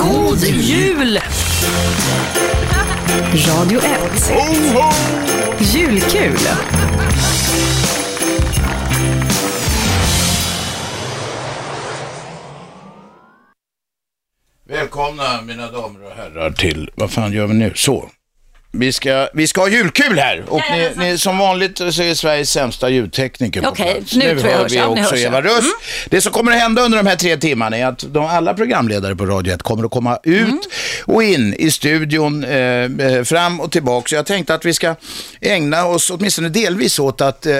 God jul! Radio 1. Julkul. Välkomna mina damer och herrar till, vad fan gör vi nu? Så. Vi ska, vi ska ha julkul här och ni, ni, som vanligt så är Sveriges sämsta ljudtekniker på Okej, plats. nu tror jag hör hörs vi jag. Nu också hörs jag. Eva Röss. Mm. Det som kommer att hända under de här tre timmarna är att de, alla programledare på Radio 1 kommer att komma ut Mm. och in i studion, eh, eh, fram och tillbaka. Så jag tänkte att vi ska ägna oss åtminstone delvis åt att eh,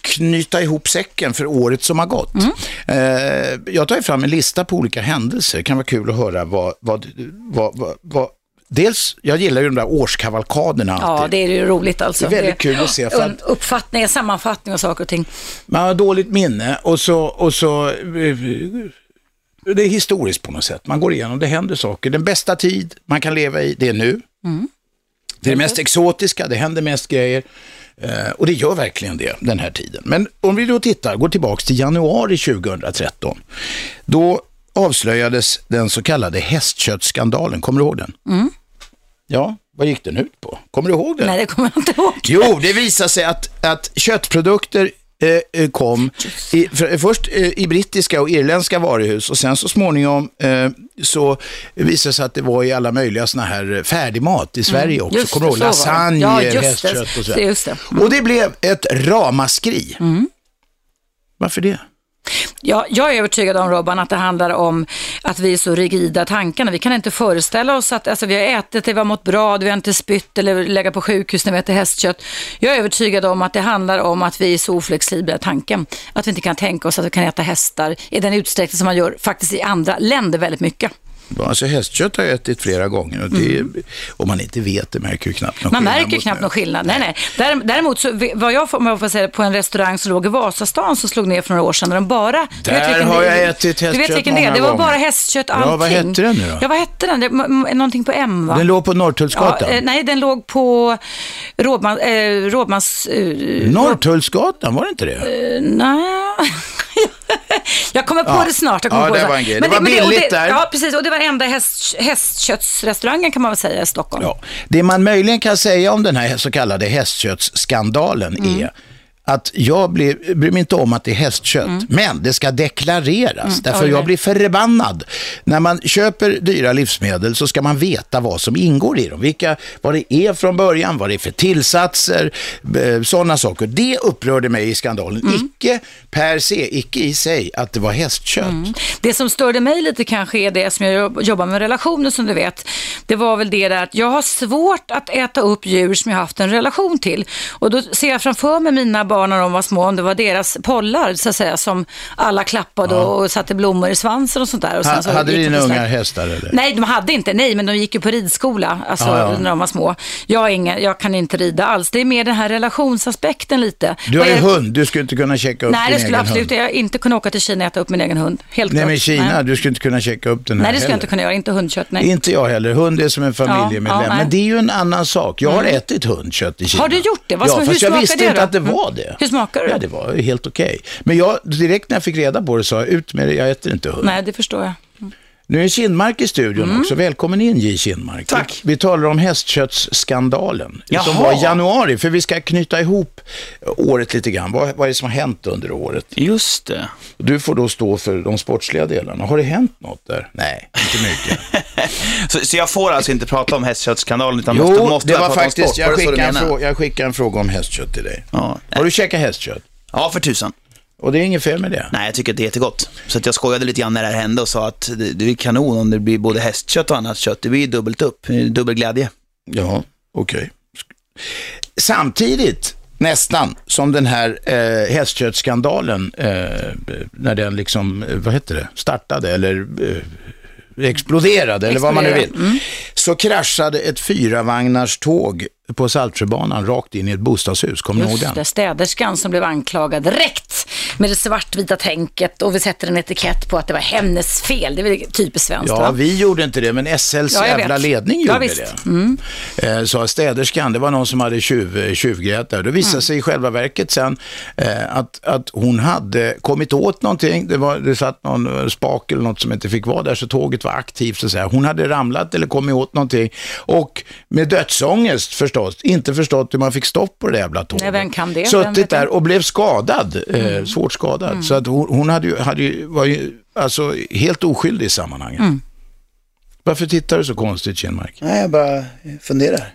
knyta ihop säcken för året som har gått. Mm. Eh, jag tar ju fram en lista på olika händelser. Det kan vara kul att höra vad, vad, vad, vad, vad Dels, jag gillar ju de där årskavalkaderna alltid. Ja, det är ju roligt alltså. Det är väldigt kul att se, för att- uppfattning, sammanfattning och saker och ting. Man har dåligt minne och så, och så eh, det är historiskt på något sätt. Man går igenom, det händer saker. Den bästa tid man kan leva i, det är nu. Det är det mest exotiska, det händer mest grejer. Eh, och det gör verkligen det, den här tiden. Men om vi då tittar, går tillbaka till januari 2013. Då avslöjades den så kallade hästköttsskandalen. Kommer du ihåg den? Ja, vad gick den ut på? Kommer du ihåg den? Nej, det kommer jag inte ihåg. Jo, det visade sig att, att köttprodukter eh, eh, kom i, för, först eh, i brittiska och irländska varuhus och sen så småningom eh, så visade det sig att det var i alla möjliga såna här färdigmat i Sverige också. Mm. just Kommer du ihåg? Lasagne, Ja, hästkött och så. Just det. Och det blev ett ramaskri. Varför det? Ja, jag är övertygad om Robban att det handlar om att vi är så rigida i tankarna. Vi kan inte föreställa oss att alltså, vi har ätit det, vi har mått bra, vi har inte spytt eller legat på sjukhus när vi äter hästkött. Jag är övertygad om att det handlar om att vi är så oflexibla i tanken. Att vi inte kan tänka oss att vi kan äta hästar i den utsträckning som man gör faktiskt i andra länder väldigt mycket. Alltså hästkött har jag ätit flera gånger och det, om man inte vet det märker ju knappt någon Mm. Man märker mot knappt någon skillnad. Nej, nej. Därem- Däremot, så, vad jag om jag får säga på en restaurang som låg i Vasastan som slog ner för några år sedan. Där de bara, Där har det- jag ätit Du vet hästkött vilken det är? Det var bara hästkött Ja, allting. vad hette den nu då? Ja, vad hette den? Det, någonting på M va? Den låg på Norrtullsgatan. Ja, eh, nej, den låg på Rådman, eh, Rådmans... Eh, Norrtullsgatan, var det inte det? nej. jag kommer på Ja. det snart. Jag kommer Ja, på det var en grej. Det var billigt det, där. Ja, precis. Och det var enda häst, hästköttsrestaurangen kan man väl säga i Stockholm. Ja. Det man möjligen kan säga om den här så kallade hästköttsskandalen Mm. är att jag blir, bryr mig inte om att det är hästkött, men det ska deklareras. Därför Mm. Ja, jag blir förbannad. När man köper dyra livsmedel så ska man veta vad som ingår i dem. Vilka, vad det är från början, vad det är för tillsatser, sådana saker. Det upprörde mig i skandalen. Mm. Icke per se, icke i sig att det var hästkött. Det som störde mig lite kanske är det som jag jobb- jobbar med relationer som du vet. Det var väl det där att jag har svårt att äta upp djur som jag haft en relation till. Och då ser jag framför mig mina barn när de var små, om det var deras pollar så att säga, som alla klappade och satte blommor i svansen och sånt där. Och Ha, så hade dina ungar hästar eller? Nej, de hade inte. Nej, men de gick ju på ridskola alltså, Ja, ja. när de var små. Jag, ingen, jag kan inte rida alls. Det är mer den här relationsaspekten lite. Du har ju hund, du skulle inte kunna checka upp Nej, din det skulle egen absolut hund. jag inte kunna åka till Kina och äta upp min egen hund. Helt Nej, klart. men Kina, Nej. du skulle inte kunna checka upp den här Nej, det skulle jag inte kunna göra. Inte hundkött, nej. Inte jag heller. Hund är som en familjemedlem. Ja, ja, nej. Mm. men det är ju en annan sak. Jag har ätit hundkött i Kina. Har du gjort det? Vad ja, fast jag visste inte att det Mm. var det. Hur smakar det? Ja, det var helt okej. Men jag, direkt när jag fick reda på det sa jag ut med det, jag äter inte hund. Nej, det förstår jag. Nu är Kindmark i studion Mm. också. Välkommen in J. Kindmark. Tack. Vi talar om hästköttsskandalen som Jaha. var i januari. För vi ska knyta ihop året lite grann. Vad, vad är det som har hänt under året? Just det. Du får då stå för de sportsliga delarna. Har det hänt något där? Nej, inte mycket. Så, så jag får alltså inte prata om hästköttsskandalen utan Jo, måste, måste det var prata om faktiskt, sport? jag skickade, en fråga, jag skickade en fråga om hästkött till dig. Ja. Har du käkat hästkött? ja, för tusan. Och det är inget fel med det. Nej, jag tycker att det är jättegott. Så att jag skojade lite grann när det här hände och sa att det, det är kanon om det blir både hästkött och annat kött. Det blir dubbelt upp, dubbel glädje. Ja, okej. Samtidigt, nästan, som den här eh, hästköttsskandalen, eh, när den liksom, eh, vad heter det, startade eller eh, exploderade, eller vad man nu vill, Exploderade. så kraschade ett fyravagnars tåg på Saltsjöbanan rakt in i ett bostadshus. Kommer ni ihåg den? det, städerskan som blev anklagad direkt med det svartvita tänket och vi sätter en etikett på att det var hennes fel. Det är väl typiskt svenskt Ja, va? vi gjorde inte det, men SLs Ja, jävla vet. ledning Ja, gjorde. Mm. det. Eh, Så städerskan, det var någon som hade tjuv, tjuvgrejat där. Det visade Mm. sig i själva verket sen eh, att, att hon hade kommit åt någonting. Det, var, det satt någon eh, spak eller något som inte fick vara där, så tåget var aktivt. Så att säga. Hon hade ramlat eller kommit åt någonting. Och med dödsångest förstås, inte förstått hur man fick stopp på det jävla tåget. Nej, vem kan det? Suttit där och blev skadad, eh, svårt skadad. Så att hon, hon hade ju, hade ju, var ju alltså, helt oskyldig i sammanhanget. Varför tittar du så konstigt, Kinmark? Nej, jag bara funderar.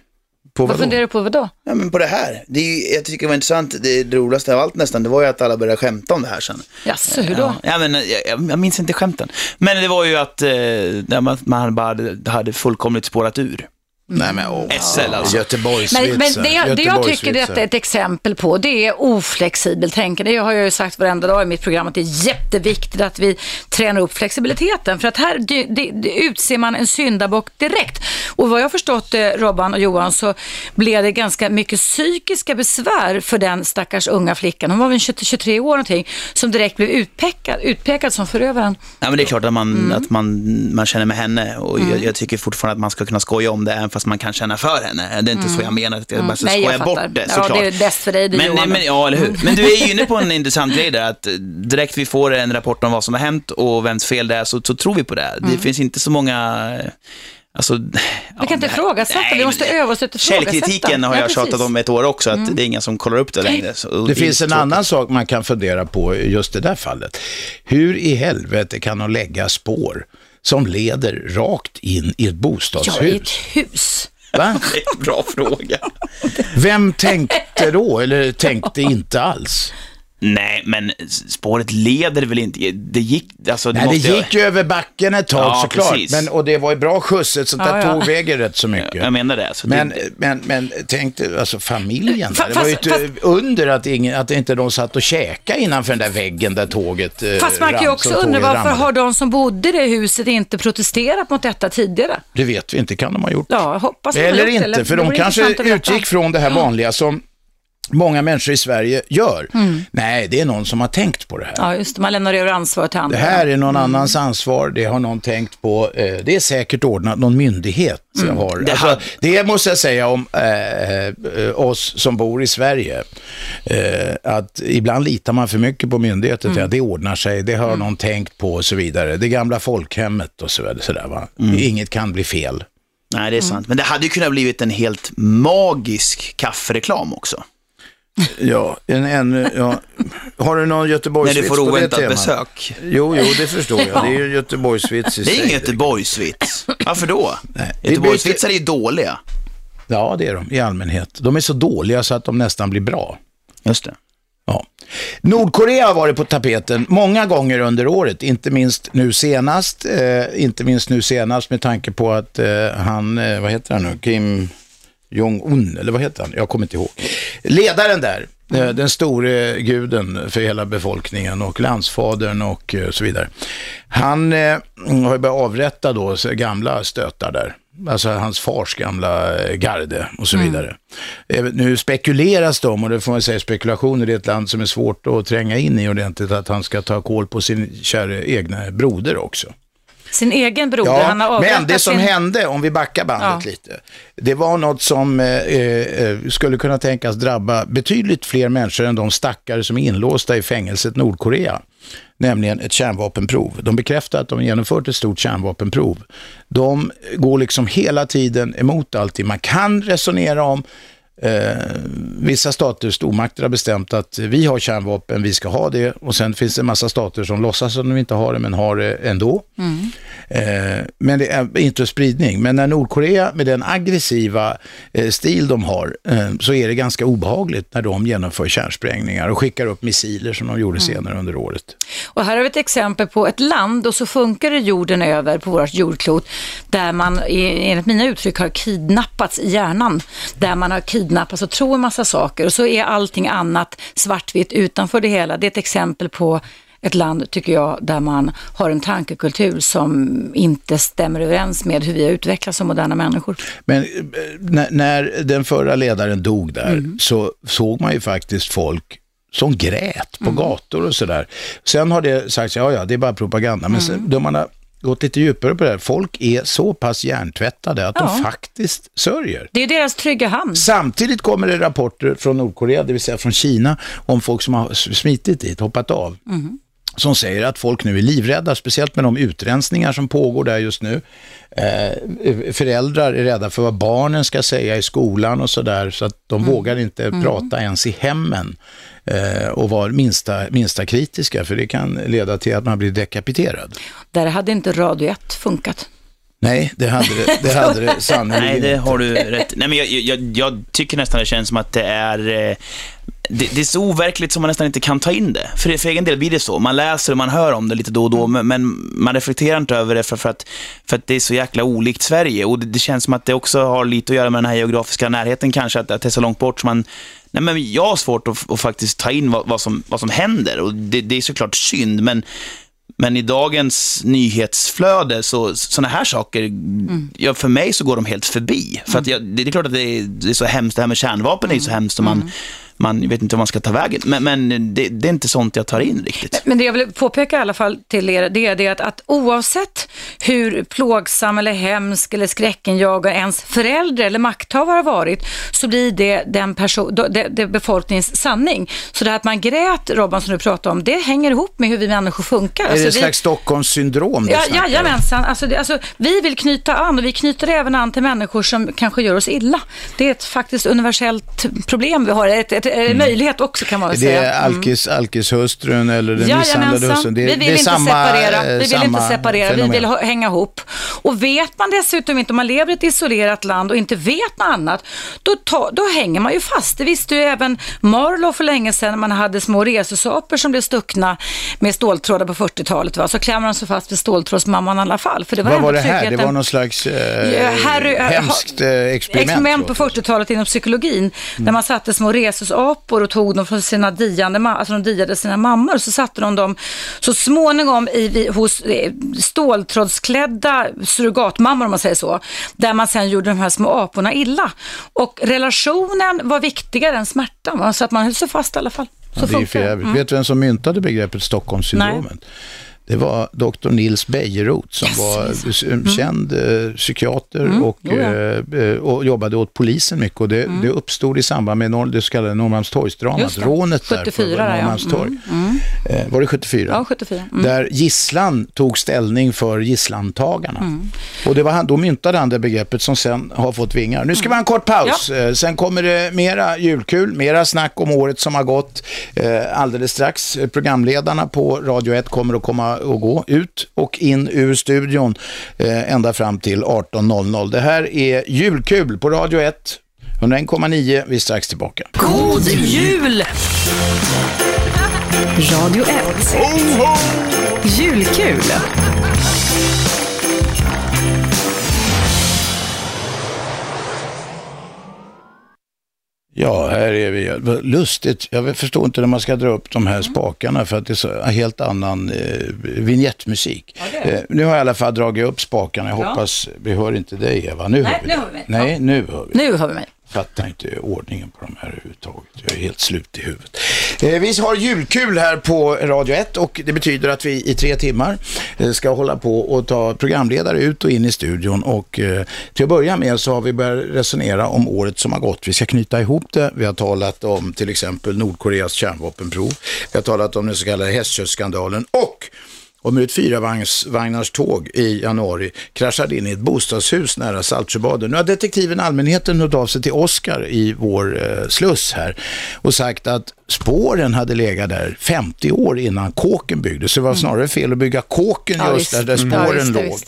På Vad funderar du på vadå? Ja, men på det här. Det är ju, jag tycker det var intressant, det, det roligaste av allt nästan, det var ju att alla började skämta om det här sen. Jaså, hur då? Ja, men, jag, jag, jag minns inte skämten. Men det var ju att eh, man, man bara hade, hade fullkomligt spårat ur. Nej men åh. SL alltså. Göteborgsvitsar. Men, men det, det jag tycker detta är ett exempel på, det är oflexibelt tänkande. Det har jag ju sagt varenda dag i mitt program att det är jätteviktigt att vi tränar upp flexibiliteten. För att här det, det, det utser man en syndabock direkt. Och vad jag har förstått, eh, Robban och Johan, så blev det ganska mycket psykiska besvär för den stackars unga flickan. Hon var väl 20, 23 år någonting, som direkt blev utpekad, utpekad som förövaren. Ja, men det är klart att man, Mm. att man, man känner med henne och jag, jag tycker fortfarande att man ska kunna skoja om det även fast man kan känna för henne. Det är inte så jag menar, att jag bara ska Mm. Nej, jag skoja fattar. bort det Ja, såklart. det är bäst för dig, det, men, Johan. men, ja, eller hur. Men du är ju inne på en intressant grej där, att direkt vi får en rapport om vad som har hänt och vems fel det är, så, så tror vi på det. Det finns inte så många... Alltså, Mm. Vi kan inte ifrågasätta, vi måste öva oss att ifrågasätta. Källkritiken har Ja, jag. Mm. tjatat om ett år också, att det är ingen som kollar upp det längre. Så, Det är finns en tråkigt. annan sak man kan fundera på i just det där fallet. Hur i helvete kan de lägga spår som leder rakt in i ett Ja, i bostadshus? ett hus. Va? Det är en bra fråga. Vem tänkte då, eller tänkte inte alls? Nej, men spåret leder väl inte... Det gick... Alltså, det Nej, det gick ju över backen ett tag Ja, såklart. precis. Men, och det var ju bra skjuts, ett sånt där Ja, ja. tåg väger rätt så mycket. Jag menar det. Så Men, det, men, men tänk dig, alltså familjen där. Det var ju fast- ett under att, ingen, att inte de satt och käkade innanför den där väggen där tåget eh, Fast man kan ju också undra varför ramlade. har de som bodde i det huset inte protesterat mot detta tidigare? Det vet vi inte, kan de ha gjort. Ja, hoppas de Eller gjort det, inte, för de vore kanske utgick från det här vanliga som många människor i Sverige gör. Mm. Nej, det är någon som har tänkt på det här. Ja, just det. Man lämnar över ansvaret till andra. Det här är någon Mm. annans ansvar, det har någon tänkt på. Eh, det är säkert ordnat, någon myndighet Mm. har. Det Alltså, det måste jag säga om eh, eh, oss som bor i Sverige. Eh, att ibland litar man för mycket på myndigheter. Mm. Mm. Det ordnar sig, det har någon tänkt på och så vidare. Det gamla folkhemmet och så vidare. Så där, va? Mm. Inget kan bli fel. nej, det är sant. Men det hade ju kunnat blivit en helt magisk kaffereklam också. Ja, en, en, ja. Har du någon När Göteborgsvits du får på det oväntat temat? besök. Jo, jo, det förstår jag. Det är ju Göteborgsvits i Det är sig. ingen Göteborgsvits. Varför då? Nej. Göteborgsvitsar är ju dåliga. Ja, det är de i allmänhet. De är så dåliga så att de nästan blir bra. Just det. Ja. Nordkorea har varit på tapeten många gånger under året, inte minst nu senast. Eh, inte minst nu senast med tanke på att eh, han, eh, vad heter han nu, Kim Jong-Un, eller vad heter han? Jag kommer inte ihåg. Ledaren där, eh, den store guden för hela befolkningen och landsfadern och eh, så vidare. Han eh, har ju börjat avrätta då gamla stötar där. Alltså hans fars gamla garde och så vidare. Eh, Nu spekuleras det om, och det får man säga spekulationer, det är ett land som är svårt att tränga in i ordentligt, att han ska ta koll på sin kära egna broder också. Sin egen broder, han har Ja, men det som sin... hände, om vi backar bandet Ja. lite, det var något som eh, eh, skulle kunna tänkas drabba betydligt fler människor än de stackare som är inlåsta i fängelset Nordkorea, nämligen ett kärnvapenprov. De bekräftar att de genomfört ett stort kärnvapenprov. De går liksom hela tiden emot allting. Man kan resonera om Eh, vissa stater, stormakter har bestämt att vi har kärnvapen, vi ska ha det och sen finns det en massa stater som låtsas som de inte har det men har det ändå. Eh, men det är inte spridning. Men när Nordkorea med den aggressiva eh, stil de har eh, så är det ganska obehagligt när de genomför kärnsprängningar och skickar upp missiler som de gjorde senare under året. Och här har vi ett exempel på ett land och så funkar det jorden över på vårt jordklot där man enligt mina uttryck har kidnappats i hjärnan. Där man har kidnappats och tror en massa saker och så är allting annat svartvitt utanför det hela. Det är ett exempel på ett land, tycker jag, där man har en tankekultur som inte stämmer överens med hur vi har utvecklats som moderna människor. Men eh, när, när den förra ledaren dog där mm. så såg man ju faktiskt folk som grät på mm. gator och sådär. Sen har det sagts, ja ja, det är bara propaganda, men sen, då man har gått lite djupare på det här, folk är så pass hjärntvättade att ja. de faktiskt sörjer. Det är deras trygga hamn. Samtidigt kommer det rapporter från Nordkorea, det vill säga från Kina, om folk som har smitit dit, hoppat av. Mm som säger att folk nu är livrädda, speciellt med de utrensningar som pågår där just nu. Eh, föräldrar är rädda för vad barnen ska säga i skolan och sådär, så att de mm. vågar inte mm. prata ens i hemmen eh, och vara minsta, minsta kritiska, för det kan leda till att man blir dekapiterad. Där hade inte Radio 1 funkat. Nej, det hade det, det, hade det sannerligen Nej, det har du rätt Nej, men jag, jag, jag, tycker nästan det känns som att det är eh, det, det, är så overkligt som man nästan inte kan ta in det. För, för egen del blir det så. Man läser och man hör om det lite då och då, men, men man reflekterar inte över det för, för, att, för att det är så jäkla olikt Sverige. Och det, det, känns som att det också har lite att göra med den här geografiska närheten kanske, att, att det är så långt bort. Så man, nej, men jag har svårt att, att faktiskt ta in vad, vad, som, vad som händer. Och det, det är såklart synd, men men i dagens nyhetsflöde, så sådana här saker, mm. ja, för mig så går de helt förbi. För att jag, det är klart att det är, det är så hemskt, det här med kärnvapen är så mm. hemskt, och man, mm man vet inte var man ska ta vägen. Men, men det, det, är inte sånt jag tar in riktigt. Men det jag vill påpeka i alla fall till er, det är det att, att oavsett hur plågsam eller hemsk eller skräckenjagande ens förälder eller makthavare har varit, så blir det, den person, det, det befolkningens sanning. Så det här att man grät, Robban, som du pratade om, det hänger ihop med hur vi människor funkar. Är det alltså, ett slags Stockholmssyndrom? Ja, jajamensan. Alltså, det, alltså, vi vill knyta an och vi knyter även an till människor som kanske gör oss illa. Det är ett faktiskt universellt problem vi har, ett ett, mm. möjlighet också kan man väl säga. Det är mm. alkis, alkishustrun eller den misshandlade hustrun. Det, vi vill det är inte samma, separera, vi vill inte separera, fenomen. vi vill hänga ihop. Och vet man dessutom inte, om man lever i ett isolerat land och inte vet något annat, då, ta, då hänger man ju fast. Det visste ju även Marlow för länge sedan när man hade små resesapor som blev stuckna med ståltrådar på 40-talet. Va? Så klämmer de sig fast vid ståltrådsmamman i alla fall. För det var Vad var det här? Det var någon slags eh, Harry, hemskt eh, experiment? Experiment på 40-talet inom psykologin, mm. där man satte små resesapor apor och tog dem från sina diande, alltså de diade sina mammor och så satte de dem så småningom i, hos eh, ståltrådsklädda surrogatmammor om man säger så, där man sen gjorde de här små aporna illa. Och relationen var viktigare än smärtan, så att man höll sig fast i alla fall. Så ja, det är mm. Vet du vem som myntade begreppet Stockholmssyndromet? Nej. Det var doktor Nils Bejerot som yes, var yes. Mm. känd eh, psykiater mm. och, eh, och jobbade åt polisen mycket. Och det, mm. det uppstod i samband med det så kallade Norrmalmstorgsdramat, rånet 74, där på Norrmalmstorg. Ja. Mm. mm. Var det 74? Ja, 74. Mm. Där gisslan tog ställning för gisslantagarna. Mm. Och det var han, då myntade han det begreppet som sen har fått vingar. Nu ska vi ha en kort paus. Ja. Sen kommer det mera julkul, mera snack om året som har gått alldeles strax. Programledarna på Radio 1 kommer att komma att gå ut och in ur studion eh, ända fram till 18.00. Det här är Julkul på Radio 1. 101,9. Vi är strax tillbaka. God jul! Radio 1. Ho, ho! Julkul. Ja, här är vi. Lustigt. Jag förstår inte när man ska dra upp de här spakarna för att det är så helt annan eh, vignettmusik. Ja, eh, nu har jag i alla fall dragit upp spakarna. Jag ja. hoppas, vi hör inte dig Eva. Nu Nej, hör vi, nu hör vi. Nej, nu hör vi. Nu hör vi mig fattar inte ordningen på de här överhuvudtaget. Jag är helt slut i huvudet. Eh, vi har julkul här på Radio 1 och det betyder att vi i tre timmar eh, ska hålla på och ta programledare ut och in i studion och eh, till att börja med så har vi börjat resonera om året som har gått. Vi ska knyta ihop det. Vi har talat om till exempel Nordkoreas kärnvapenprov. Vi har talat om den så kallade hästköttsskandalen och och med ett fyravagnars tåg i januari kraschade in i ett bostadshus nära Saltsjöbaden. Nu har detektiven Allmänheten hört av sig till Oskar i vår eh, sluss här och sagt att spåren hade legat där 50 år innan kåken byggdes. Så det var mm. snarare fel att bygga kåken ja, just där, där mm. spåren ja, låg.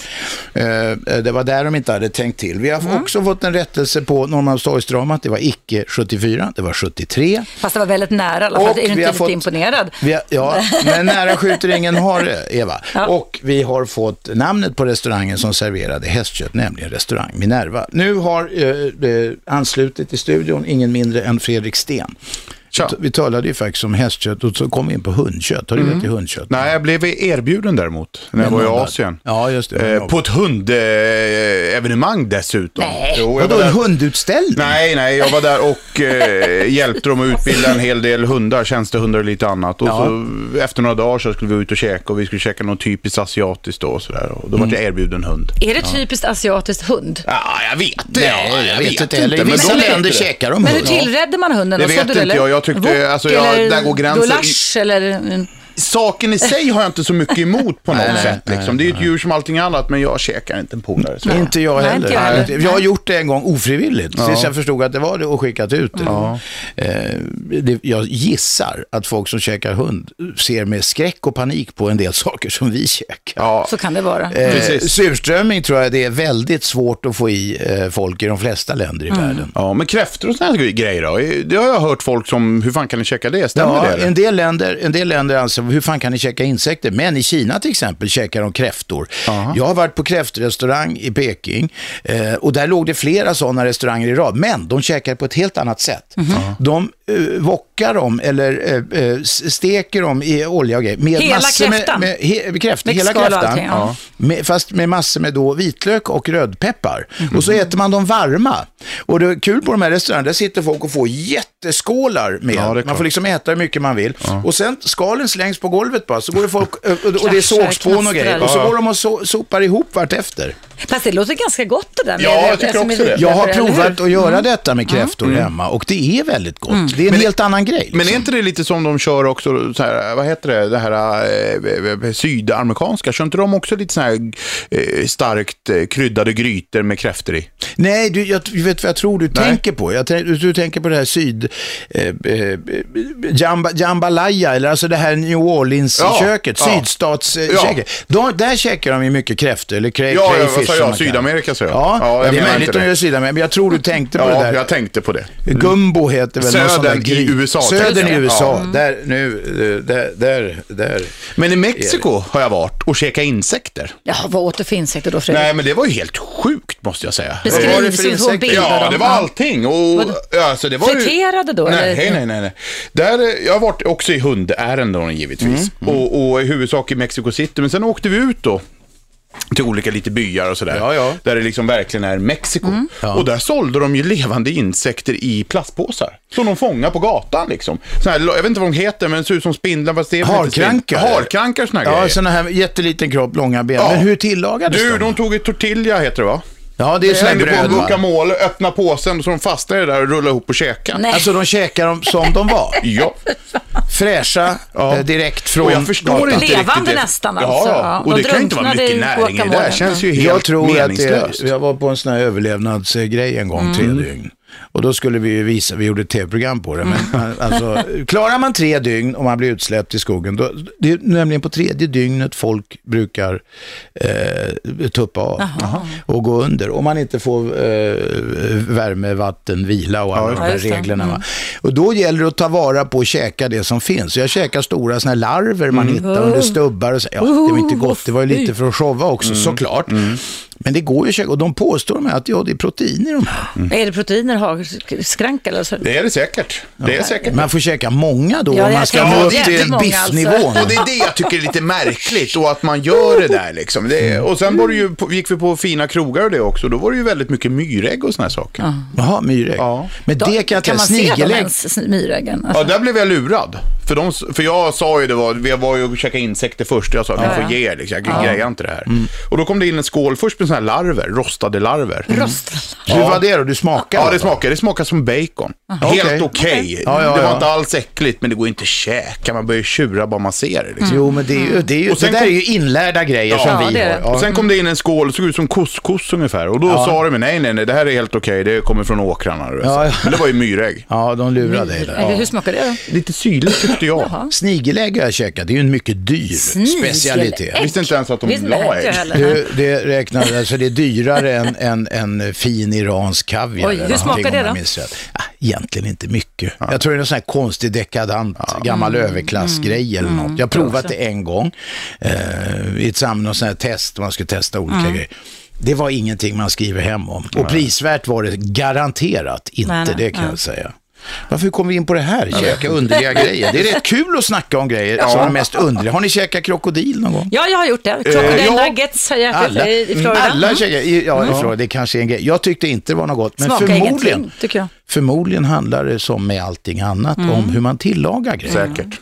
Det, uh, det var där de inte hade tänkt till. Vi har mm. också fått en rättelse på Norrmalmstorgsdramat. Det var icke 74, det var 73. Fast det var väldigt nära i alla fall. Är du inte lite fått, imponerad? Har, ja, men nära skjuter ingen har Eva. Ja. Och vi har fått namnet på restaurangen som serverade hästkött, nämligen restaurang Minerva. Nu har uh, uh, anslutit i studion ingen mindre än Fredrik Sten Tja. Vi talade ju faktiskt om hästkött och så kom vi in på hundkött. Har du ätit hundkött? Nej, jag blev erbjuden däremot när jag var i. Asien. Ja, just det. Eh, på ett hundevenemang dessutom. Nej. Jo, jag Vadå, en hundutställning? Nej, nej, jag var där och eh, hjälpte dem att utbilda en hel del hundar, tjänstehundar och lite annat. Och Ja. så efter några dagar så skulle vi ut och käka och vi skulle käka något typiskt asiatiskt då och sådär. Och då var jag erbjuden hund. Är det typiskt asiatiskt hund? Ja, jag vet det. Nej, jag vet inte heller. I men vissa de länder käkar de Men hur hund. tillredde man hunden? Det vet inte jag. Jag tyckte- Wok alltså, jag- eller där går gränsen. Gulasch eller... Saken i sig har jag inte så mycket emot på något Nej, sätt. Liksom. Det är ju ett djur som allting annat, men jag käkar inte en polare. så. Inte jag Nej, heller. inte jag heller. Jag har gjort det en gång ofrivilligt, tills jag förstod att det var det och skickat ut det. Eh, det. Jag gissar att folk som käkar hund ser med skräck och panik på en del saker som vi käkar. Ja, Så kan det vara. Eh, surströmming tror jag det är väldigt svårt att få i eh, folk i de flesta länder i Mm. världen. ja, men kräftor och sådana grejer då? Det har jag hört folk som, hur fan kan ni käka det? Stämmer Ja, det? eller? en del, länder, en del länder anser, hur fan kan ni käka insekter? Men i Kina till exempel käkar de kräftor. Jag har varit på kräftrestaurang i Peking eh, och där låg det flera sådana restauranger i rad. Men de käkar på ett helt annat sätt. Mhm. De uh, wockar dem eller eh, eh, steker dem i olja och grejer. Med Hela massor kräftan? Med, med, he, kräftor, hela kräftan. allting, ja. Med, fast med massor med då vitlök och rödpeppar. Mhm. Och så äter man dem varma. Och det är kul på de här restaurangerna, där sitter folk och får jätteskålar med. Ja, man får liksom äta hur mycket man vill. Och sen skalen slängs på golvet bara, så går det folk, och, det är sågspån och grejer. Och så går de och so, sopar ihop vartefter. Fast det låter ganska gott det där. med- Ja, jag tycker också är det. Jag har provat att göra detta med kräftor hemma och det är väldigt gott. Det är en helt annan grej. Men är liksom. inte det lite som de kör också, så här, vad heter det, det här eh, sydamerikanska, kör inte de också lite så här eh, starkt eh, kryddade grytor med kräftor i? Nej, du, jag vet vad jag tror du tänker på. Jag, du, du tänker på det här syd... Eh, eh, jamba, jambalaya, eller alltså det här New Orleans-köket, Ja, ja. sydstatsköket. De, där käkar de ju mycket kräftor, eller cray, Ja, ja, vad crayfish sa jag? Sydamerika, sa jag. Ja, Ja, jag det är menar möjligt inte att de det. gör Sydamerika, men jag tror du tänkte på det Ja, där. jag tänkte på det. Gumbo heter väl någon sån där Södern i USA, Södern i. USA. Ja. Där, nu, eh, där, där, där. Men i Mexiko har jag varit och käkat insekter. Ja, vad åt du för insekter då Fredrik? Nej, men det var ju helt sjukt måste jag säga. Beskriv vad var det för insekter? Ja, det var allting. Och, alltså, det var ju... Friterade då? Nej, eller? nej, nej. nej. Där, eh, jag har varit också i hundärenden givetvis. Mm, Och, och i huvudsak i Mexico City. Men sen åkte vi ut då till olika lite byar och sådär. Ja, ja. Där det liksom verkligen är Mexiko. Och där sålde de ju levande insekter i plastpåsar. Som de fångar på gatan liksom. Såna här, jag vet inte vad de heter, men det ser ut som spindlar. Fast det är väl inte Harkrankar? spindlar. Harkrankar, såna här Ja, grejer. sådana här jätteliten kropp, långa ben. Ja. Men hur tillagades Du, de? de tog ett tortilla heter det va? Ja, det är sådana på bröd en va? guacamole, öppna påsen så de fastnade där och rullade ihop och käkade. Nej. Alltså de käkar dem som de var. Ja. Fräscha, Ja. eh, direkt från Och jag förstår gatan. inte Levande riktigt det. nästan, Ja, alltså. ja. Ja, Och de det kan ju inte vara mycket i näring i det guacamole. känns ju helt Jag tror att meningslöst. det, jag var på en sån här överlevnadsgrej en gång, tre dygn. Och då skulle vi ju visa, vi gjorde ett tv-program på det, men man- alltså, klarar man tre dygn och man blir utsläppt i skogen, då, det är nämligen på tredje dygnet folk brukar eh, tuppa av och gå under. Om man inte får eh, värme, vatten, vila och alla de Ja, här just det. reglerna. Va? Och då gäller det att ta vara på och käka det som finns. Så jag käkar stora såna här larver man hittar under stubbar och så. Ja, det var inte gott, det var ju lite för att showa också, såklart. Men det går ju att käka, och de påstår med att ja, det är protein i de här. Är det proteiner, hagskrank eller så? Det är det säkert. Det är säkert. Man får käka många då Ja, om man jag ska nå upp till biffnivån. alltså. Och det är det jag tycker är lite märkligt och att man gör det där liksom. Det är, och sen var det ju, på- gick vi på fina krogar och det också. Då var det ju väldigt mycket myrägg och såna här saker. Jaha, myrägg. Ja. Men det kan jag Kan inte, man se dem ens, myräggen? Ja, Alltså. där blev jag lurad. För, de, för jag sa ju det var, vi var ju och käkade insekter först. Jag sa, ni Ja. får ge er, liksom. jag grejar inte det här. Och då kom det in en skål först med såna här larver, rostade larver. Rostad. Hur var det då? Du smakade? Ja, det smakar, det smakar som bacon. Helt Okej. okej. Ja, ja, det var ja. inte alls äckligt, men det går inte att käka. Man börjar tjura bara man ser det. Liksom. Jo, men det, är ju, det, är ju, Och sen det där kom- är ju inlärda grejer Ja, som vi har. Och sen kom det in en skål, såg ut som couscous ungefär. Och då sa de, nej, nej, nej, det här är helt okej, det kommer från åkrarna. Men det var ju myrägg. ja, de lurar dig där. Eller hur smakar det då? Lite syrligt tyckte jag. Snigelägg har jag käkat, det är ju en mycket dyr specialitet. Jag visste inte ens att de la ägg. Det, det räknar, alltså det är dyrare än, än, än fin iransk kaviar. Oj, eller hur smakar någonting, det då? Ja, egentligen inte mycket. Jag tror det är en sån här konstig dekadant gammal överklassgrej eller något. Jag har provat det en gång eh, i ett sammanhang, sånt här test, man skulle testa olika grejer. Det var ingenting man skriver hem om. Och prisvärt var det garanterat inte, Nej, nej, det kan nej. jag säga. Varför kom vi in på det här? Käka underliga grejer. Det är rätt kul att snacka om grejer som är mest underliga. Har ni käkat krokodil någon gång? Ja, jag har gjort det. Crocodile Eh, ja. nuggets har jag ätit Alla, i Florida. alla Mm. käkar, i- ja, i Florida, det kanske är en grej. Jag tyckte inte det var något gott, men Smakar förmodligen, tycker jag. förmodligen handlar det som med allting annat Mm. om hur man tillagar grejer. Säkert.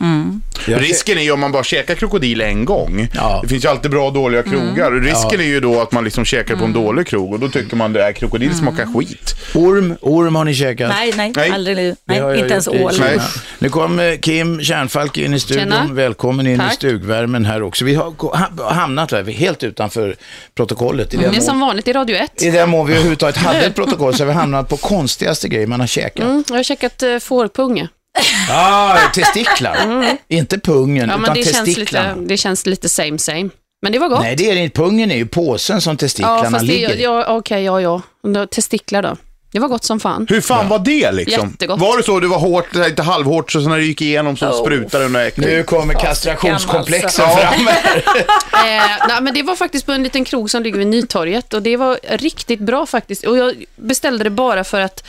Jag- Risken är ju om man bara käkar krokodil en gång. Ja. Det finns ju alltid bra och dåliga krogar. Risken är ju då att man liksom käkar på en Mm. dålig krog och då tycker man det är krokodil smakar skit. Orm, orm har ni käkat? Nej, nej, Nej. aldrig. Nej, inte ens i ål. Nu kom eh, Kim Kärnfalk in i studion. Tjena. Välkommen in i Tack. stugvärmen här också. Vi har hamnat här, helt utanför protokollet. I den Det är som vanligt i Radio 1. I den mån vi överhuvudtaget hade ett protokoll så har vi hamnat på konstigaste grejer man har käkat. Mm, jag har käkat uh, fårpung. Ah, testiklar. Inte pungen, Ja, men utan det känns, testiklarna. lite, det känns lite same same. Men det var gott. Nej, det är inte. Pungen är ju påsen som testiklarna ja, fast det, ligger i. ja, okej, ja, ja. Då- Testiklar då. Det var gott som fan. Hur fan var det liksom? Jättegott. Var det så du var hårt, lite halvhårt, så när det gick igenom så sprutade det något äckligt? Nu kommer kastrationskomplexen alltså. fram. Eh, nej, men det var faktiskt på en liten krog som ligger vid Nytorget och det var riktigt bra faktiskt. Och jag beställde det bara för att,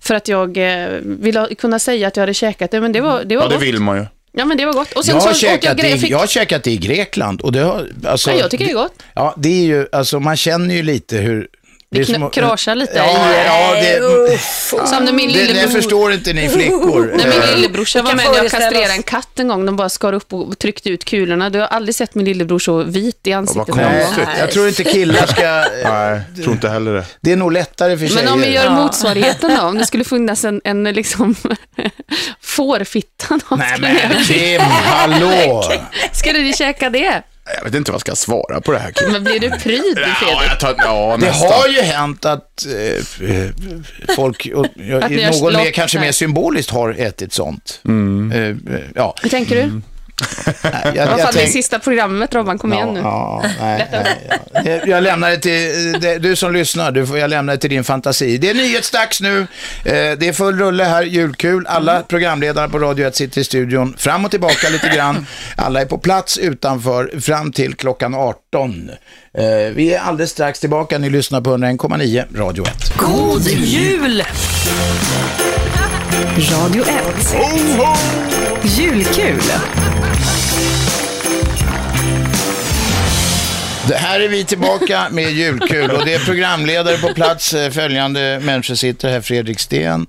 för att jag eh, ville kunna säga att jag hade käkat det, men det var, det var Ja, det gott. vill man ju. Ja, men det var gott. Och sen Jag har, så åt jag käkat grejer. i, Fick... jag har käkat det i Grekland och det har, alltså, Ja, jag tycker det är gott. Ja, det är ju, alltså man känner ju lite hur... Det att- kraschar lite ja, Ja, det, Som när min det, det lillebror... förstår inte ni flickor. När min Eh, lillebrorsa var med när jag kastrerade en katt en gång. De bara skar upp och tryckte ut kulorna. Du har aldrig sett min lillebror så vit i ansiktet. konstigt. Nej, jag tror inte killar ska... Nej, tror inte heller det. Det är nog lättare för tjejer. Men om vi gör motsvarigheten då? Om det skulle finnas en, en liksom fårfitta. Nej skulle, men Kim, hallå! skulle ni käka det? Jag vet inte vad jag ska svara på det här. Men blir du pryd, Ja, Fredrik? jag tar, ja Det har ju hänt att eh, eh, folk, och, ja, Att någon mer, kanske mer symboliskt har ätit sånt. Mm. Eh, eh, ja, Hur tänker du? Nej, jag, Vad fan, det är sista programmet, Robban. Kom igen nu. Ja, nej, nej, ja. Jag- lämnar det till, det- du som lyssnar, du får, jag lämnar det till din fantasi. Det är nyhetsdags nu, Eh, det är full rulle här, julkul. Alla programledare på Radio 1 sitter i studion, fram och tillbaka lite grann. Alla är på plats utanför fram till klockan 18. Eh, Vi är alldeles strax tillbaka, ni lyssnar på 101,9 Radio 1. God jul! Radio 1. Julkul. Det här är vi tillbaka med julkul och det är programledare på plats. Eh, Följande människor sitter här. Fredrik Sten,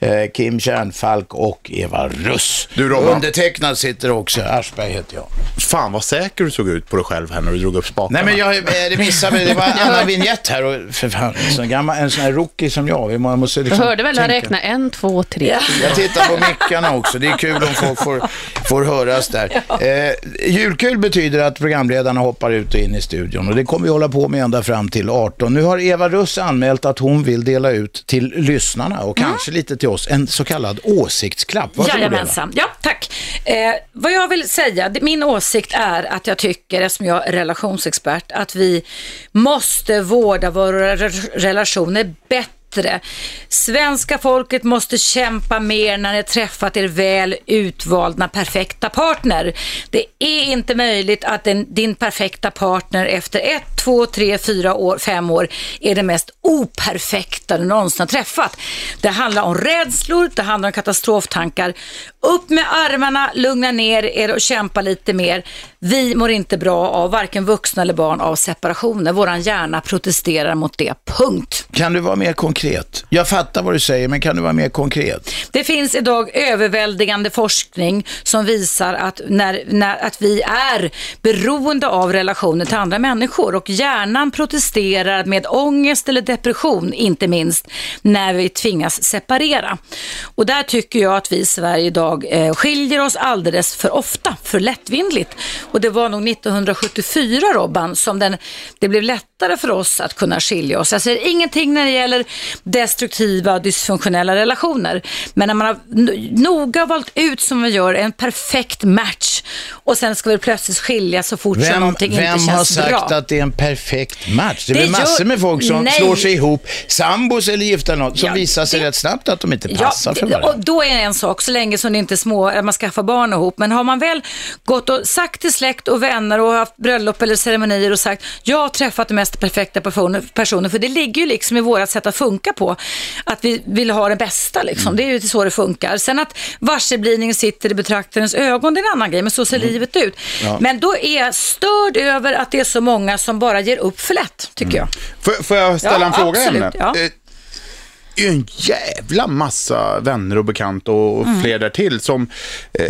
eh, Kim Kärnfalk och Eva Russ. Du, Robban. Undertecknad sitter också. Aschberg heter jag. Fan vad säker du såg ut på dig själv här när du drog upp spakarna. Nej men jag eh, det missade. Det var en annan vignett här. Och för fan, en sån, gammal, en sån här rookie som jag. Vi må- måste Du liksom hörde väl han räkna en, två, tre. Jag tittar på mickarna också. Det är kul om folk får, får höras där. Eh, julkul betyder att programledarna hoppar ut och in i studion och det kommer vi hålla på med ända fram till 18. Nu har Eva Russ anmält att hon vill dela ut till lyssnarna och kanske lite till oss en så kallad åsiktsklapp. Eva. Jajamensan. Ja, tack. Eh, vad jag vill säga, min åsikt är att jag tycker, eftersom jag är relationsexpert, att vi måste vårda våra re- relationer bättre. Svenska folket måste kämpa mer när ni träffat er väl utvalda perfekta partner. Det är inte möjligt att en, din perfekta partner efter ett, två, tre, fyra år, fem år är den mest operfekta du någonsin har träffat. Det handlar om rädslor, det handlar om katastroftankar. Upp med armarna, lugna ner er och kämpa lite mer. Vi mår inte bra av, varken vuxna eller barn, av separationer. Våran hjärna protesterar mot det, punkt. Kan du vara mer konkret? Jag fattar vad du säger, men kan du vara mer konkret? Det finns idag överväldigande forskning som visar att, när, när, att vi är beroende av relationer till andra människor och hjärnan protesterar med ångest eller depression, inte minst, när vi tvingas separera. Och där tycker jag att vi i Sverige idag eh, skiljer oss alldeles för ofta, för lättvindigt. Och det var nog 1974, Robban, som den, det blev lättare för oss att kunna skilja oss. Jag säger ingenting när det gäller destruktiva och dysfunktionella relationer. Men när man har noga valt ut, som vi gör, en perfekt match och sen ska vi plötsligt skilja så fort som Vem, någonting vem inte har känns sagt bra. att det är en perfekt match. Det är väl massor med folk som Nej. slår sig ihop, sambos eller gifta något, som Ja, visar sig det- rätt snabbt att de inte passar för det- varandra. och då är det en sak, så länge som det inte är små, man skaffar barn ihop. Men har man väl gått och sagt till släkt och vänner och haft bröllop eller ceremonier och sagt, jag har träffat den mest perfekta personen för det ligger ju liksom i vårat sätt att funka på, att vi vill ha det bästa liksom. Mm. Det är ju så det funkar. Sen att varselblivningen sitter i betraktarens ögon, det är en annan grej, men så ser Mm. livet ut. Men då är jag störd över att det är så många som bara ger upp för lätt, tycker jag. Får, får jag ställa Ja, en fråga absolut, ämnet? ja. Det är ju en jävla massa vänner och bekanta och Mm. fler därtill som eh,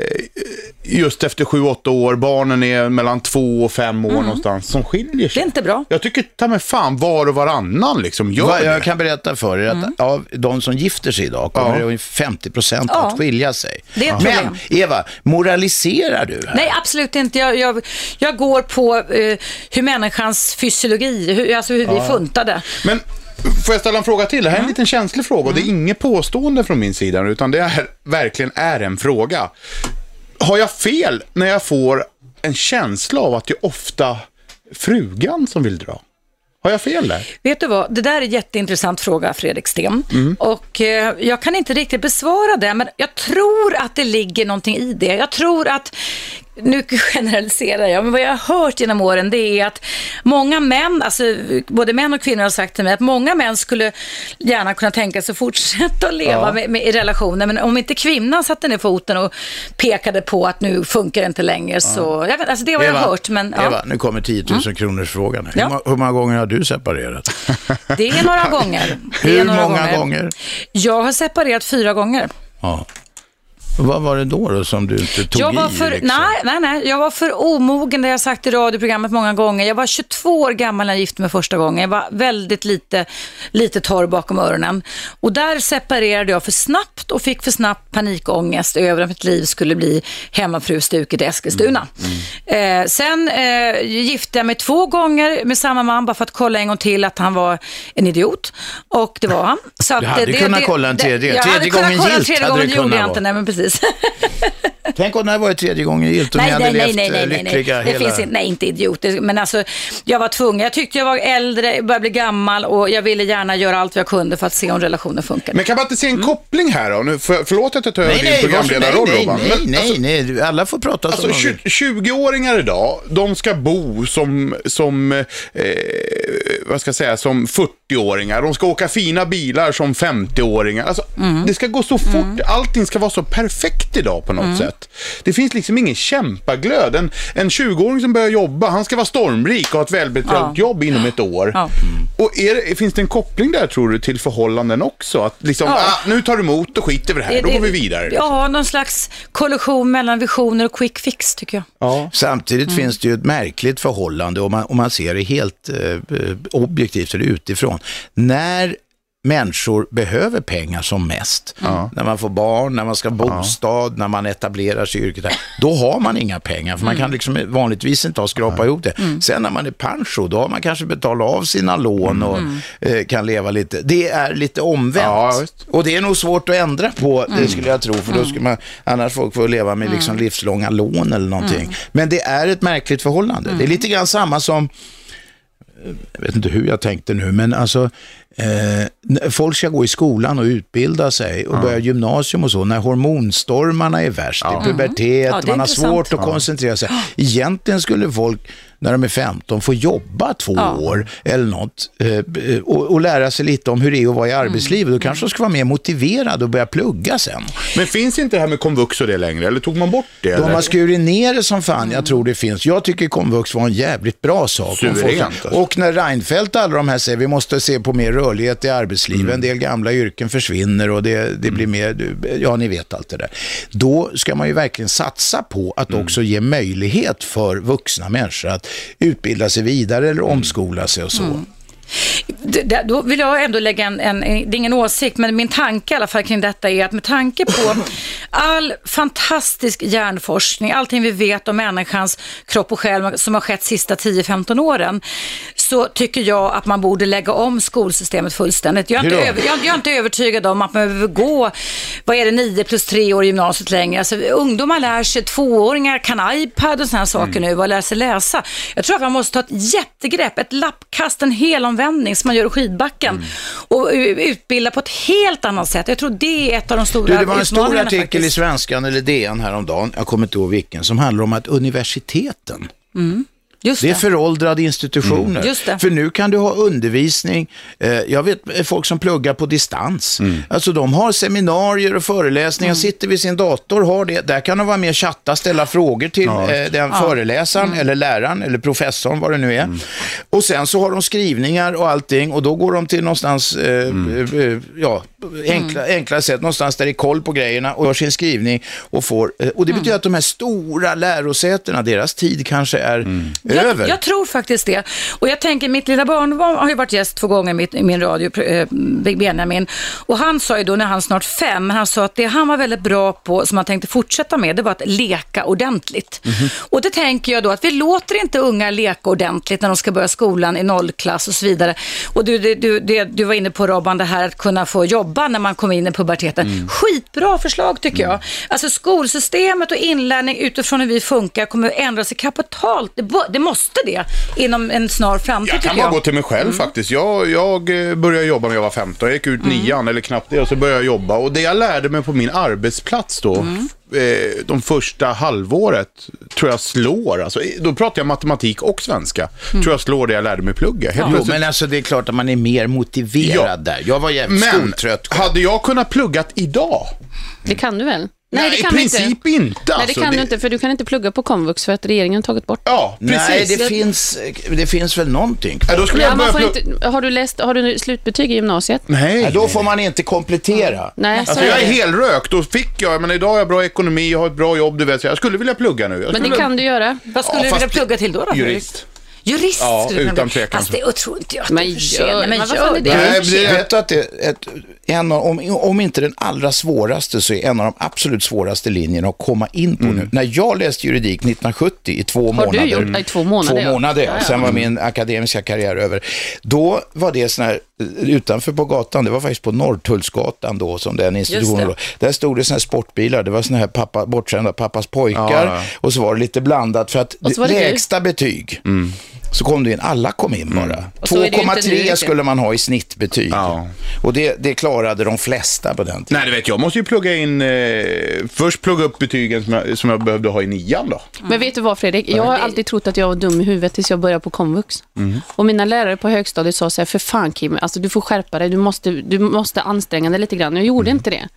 just efter sju, åtta år, barnen är mellan två och fem år någonstans, som skiljer sig. Mm. Det är inte bra. Jag tycker ta med fan var och varannan liksom gör Va, det. jag kan berätta för er att Mm. av de som gifter sig idag kommer Ja. det 50 procent Ja. att skilja sig. Det är ett Men problem. Eva, moraliserar du här? Nej, absolut inte. Jag, jag, jag går på eh, hur människans fysiologi, hur, alltså hur vi är funtade. Men får jag ställa en fråga till? Det här är en Mm. liten känslig fråga och det är inget påstående från min sida utan det är verkligen är en fråga. Har jag fel när jag får en känsla av att det är ofta frugan som vill dra? Har jag fel där? Vet du vad, det där är en jätteintressant fråga, Fredrik Sten. Och eh, jag kan inte riktigt besvara det, men jag tror att det ligger någonting i det. Jag tror att, nu generaliserar jag, men vad jag har hört genom åren, det är att många män, alltså både män och kvinnor har sagt till mig att många män skulle gärna kunna tänka sig att fortsätta att leva Ja. med, med, i relationer, men om inte kvinnan satte ner foten och pekade på att nu funkar det inte längre, så, jag vet, alltså det har jag hört, men ja. Eva, nu kommer 10 000 kronors frågan. Hur, Ja. hur många gånger har du separerat? det är några gånger. Är Hur några många gånger? Jag har separerat fyra gånger. Ja. Vad var det då, då som du inte tog Jag var i? för, liksom? nej, nej, nej, jag var för omogen, det har jag sagt i radioprogrammet många gånger. Jag var 22 år gammal när jag gifte mig första gången. Jag var väldigt lite, lite torr bakom öronen. Och där separerade jag för snabbt och fick för snabbt panikångest över att mitt liv skulle bli hemmafrustuket i Eskilstuna. Eh, sen eh, gifte jag mig två gånger med samma man bara för att kolla en gång till att han var en idiot. Och det var han. Så Du hade kunnat kolla en tredje. Jag Tredje gången gillt hade det det gjorde kunnat jag inte. vara. Nej, men precis. Tänk om det här var tredje gången gillt och ni Nej, hade nej, nej, levt nej, eh, nej, nej, lyckliga nej. Det hela... finns inte, nej, inte idiot. Det- Men alltså, jag var tvungen. Jag tyckte jag var äldre, började bli gammal och jag ville gärna göra allt jag kunde för att se om relationen funkade. Men kan man inte se en Mm. koppling här då? Nu, för, förlåt att jag tar över Nej, din nej, programledarroll nej, Robban. nej, Men, nej, alltså, nej, nej, alla får prata som Alltså. 20 20-åringar idag, de ska bo som, som eh, vad ska jag säga, som 40-åringar. De ska åka fina bilar som 50-åringar. Alltså, Mm. Det ska gå så fort, allting ska vara så perfekt idag på något Mm. sätt. Det finns liksom ingen kämpaglöd. En, en 20-åring som börjar jobba, han ska vara stormrik och ha ett välbetalt Ja. jobb inom ett år. Ja. Och är det, finns det en koppling där tror du till förhållanden också? Att liksom, Ja. ah, nu tar du emot och skiter vi det här, då går vi vidare. liksom. Ja, någon slags kollision mellan visioner och quick fix tycker jag. Ja. Samtidigt Mm. finns det ju ett märkligt förhållande om man, om man ser det helt eh, eh, objektivt eller utifrån. När människor behöver pengar som mest, när man får barn, när man ska ha bostad, när man etablerar sig i yrket, då har man inga pengar för man Mm. kan liksom vanligtvis inte ha skrapa ihop det. Sen när man är pension, då har man kanske betalat av sina lån och Mm. eh, kan leva lite. Det är lite omvänt. Ja, och det är nog svårt att ändra på, Mm. det skulle jag tro, för då skulle man, annars folk får leva med liksom livslånga lån eller någonting. Mm. Men det är ett märkligt förhållande. Det är lite grann samma som, eh, jag vet inte hur jag tänkte nu, men alltså, eh, folk ska gå i skolan och utbilda sig och börja gymnasium och så, när hormonstormarna är värst, det är pubertet, Ja, det är man har svårt att koncentrera sig. Egentligen skulle folk, när de är 15, få jobba två Ja. år eller något eh, och, och lära sig lite om hur det är att vara i Mm. arbetslivet. Då kanske de ska vara mer motiverade och börja plugga sen. Men finns inte det här med komvux och det längre? Eller tog man bort det? De eller? har skurit ner det som fan, jag tror det finns. Jag tycker komvux var en jävligt bra sak. om folk- Suveränt, alltså. Och när Reinfeldt och alla de här säger vi måste se på mer rörlighet i arbetslivet, en del gamla yrken försvinner och det, det blir mer, ja ni vet allt det där. Då ska man ju verkligen satsa på att också ge möjlighet för vuxna människor att utbilda sig vidare eller omskola sig och så. Då vill jag ändå lägga en, en, det är ingen åsikt, men min tanke i alla fall kring detta är att med tanke på all fantastisk hjärnforskning, allting vi vet om människans kropp och själ som har skett sista 10-15 åren, så tycker jag att man borde lägga om skolsystemet fullständigt. Jag är, inte, över, jag, jag är inte övertygad om att man behöver gå, vad är det, 9 plus 3 år i gymnasiet längre. Alltså, ungdomar lär sig, tvååringar kan iPad och sådana saker Mm. nu och lär sig läsa. Jag tror att man måste ta ett jättegrepp, ett lappkast, en helomvändning som man gör i skidbacken Mm. och utbilda på ett helt annat sätt. Jag tror det är ett av de stora Du, det var en stor artikel i faktiskt. Svenskan eller DN häromdagen, jag kommer inte ihåg vilken, som handlar om att universiteten Just Det är det. föråldrade institutioner. Mm. Just det. För nu kan du ha undervisning, eh, jag vet eh, folk som pluggar på distans. Alltså de har seminarier och föreläsningar, Mm. sitter vid sin dator, har det. Där kan de vara med och chatta, ställa frågor till eh, den föreläsaren Mm. eller läraren eller professorn, vad det nu är. Och sen så har de skrivningar och allting och då går de till någonstans, eh, eh, ja, enkla, Mm. enklare sätt, någonstans där det är koll på grejerna och gör sin skrivning och får, eh, och det betyder att de här stora lärosätena, deras tid kanske är över. Jag, jag tror faktiskt det. Och jag tänker, mitt lilla barnbarn har ju varit gäst två gånger i mitt- min radio, eh, Benjamin. Och han sa ju då när han snart fem, han sa att det han var väldigt bra på, som han tänkte fortsätta med, det var att leka ordentligt. Mhm. Och det tänker jag då att vi låter inte unga leka ordentligt när de ska börja skolan i nollklass och så vidare. Och du, du, du, du var inne på Robban, det här att kunna få jobba när man kommer in i puberteten. Mm. Skitbra förslag tycker jag. Alltså skolsystemet och inlärning utifrån hur vi funkar kommer att ändra sig kapitalt. Det, det måste det inom en snar framtid Jag kan bara jag. gå till mig själv faktiskt. Jag, jag eh, började jobba när jag var 15. Jag gick ut nian, eller knappt det, och så började jag jobba. Och det jag lärde mig på min arbetsplats då, eh, de första halvåret, tror jag slår, alltså, då pratar jag matematik och svenska, tror jag slår det jag lärde mig plugga. Helt Jo, plötsligt- men alltså det är klart att man är mer motiverad Ja. där. Jag var jävligt men skoltrött. själv. hade jag kunnat pluggat idag? Det kan du väl? Nej, det i kan inte. princip inte. Nej, det alltså. kan du inte, för du kan inte plugga på komvux för att regeringen har tagit bort Ja, precis. Nej, det finns, det finns väl någonting Ja, då skulle Ja, jag man börja får plugga... inte, har, du läst, har du slutbetyg i gymnasiet? Nej. Ja, då får man inte komplettera. Nej, Alltså så jag är är det. helrökt, då fick jag, men idag har jag bra ekonomi, jag har ett bra jobb, du vet, så jag skulle vilja plugga nu. Jag Men det skulle- kan du göra. Vad skulle Ja, du vilja plugga till då? då Jurist. Jurist Ja, du utan tvekan. Fast det tror inte jag att Men det är för gör- sent. Men gör är det? Nej, Du det- vet du att det är ett, en av, om, om inte den allra svåraste så är en av de absolut svåraste linjerna att komma in på nu. När jag läste juridik 1970 i två Har du månader. gjort det i två månader, Två månader, ja. Sen var min akademiska karriär över. Då var det sån här, utanför på gatan, det var faktiskt på Norrtullsgatan då som den institutionen låg. Där stod det såna här sportbilar, det var såna här pappa, bortsända pappas pojkar Ja, ja. och så var det lite blandat för att det du. lägsta betyg så kom det in, alla kom in bara. Och så är det ju inte nu 2,3 riktigt. skulle man ha i snittbetyg. Ja. Och det, det klarade de flesta på den tiden. Nej, du vet, jag måste ju plugga in, eh, först plugga upp betygen som jag, som jag behövde ha i nian då. Men vet du vad Fredrik? Jag har alltid trott att jag var dum i huvudet tills jag började på komvux. Och mina lärare på högstadiet sa så här, för fan Kim, alltså du får skärpa dig, du måste, du måste anstränga dig lite grann. Jag gjorde inte det.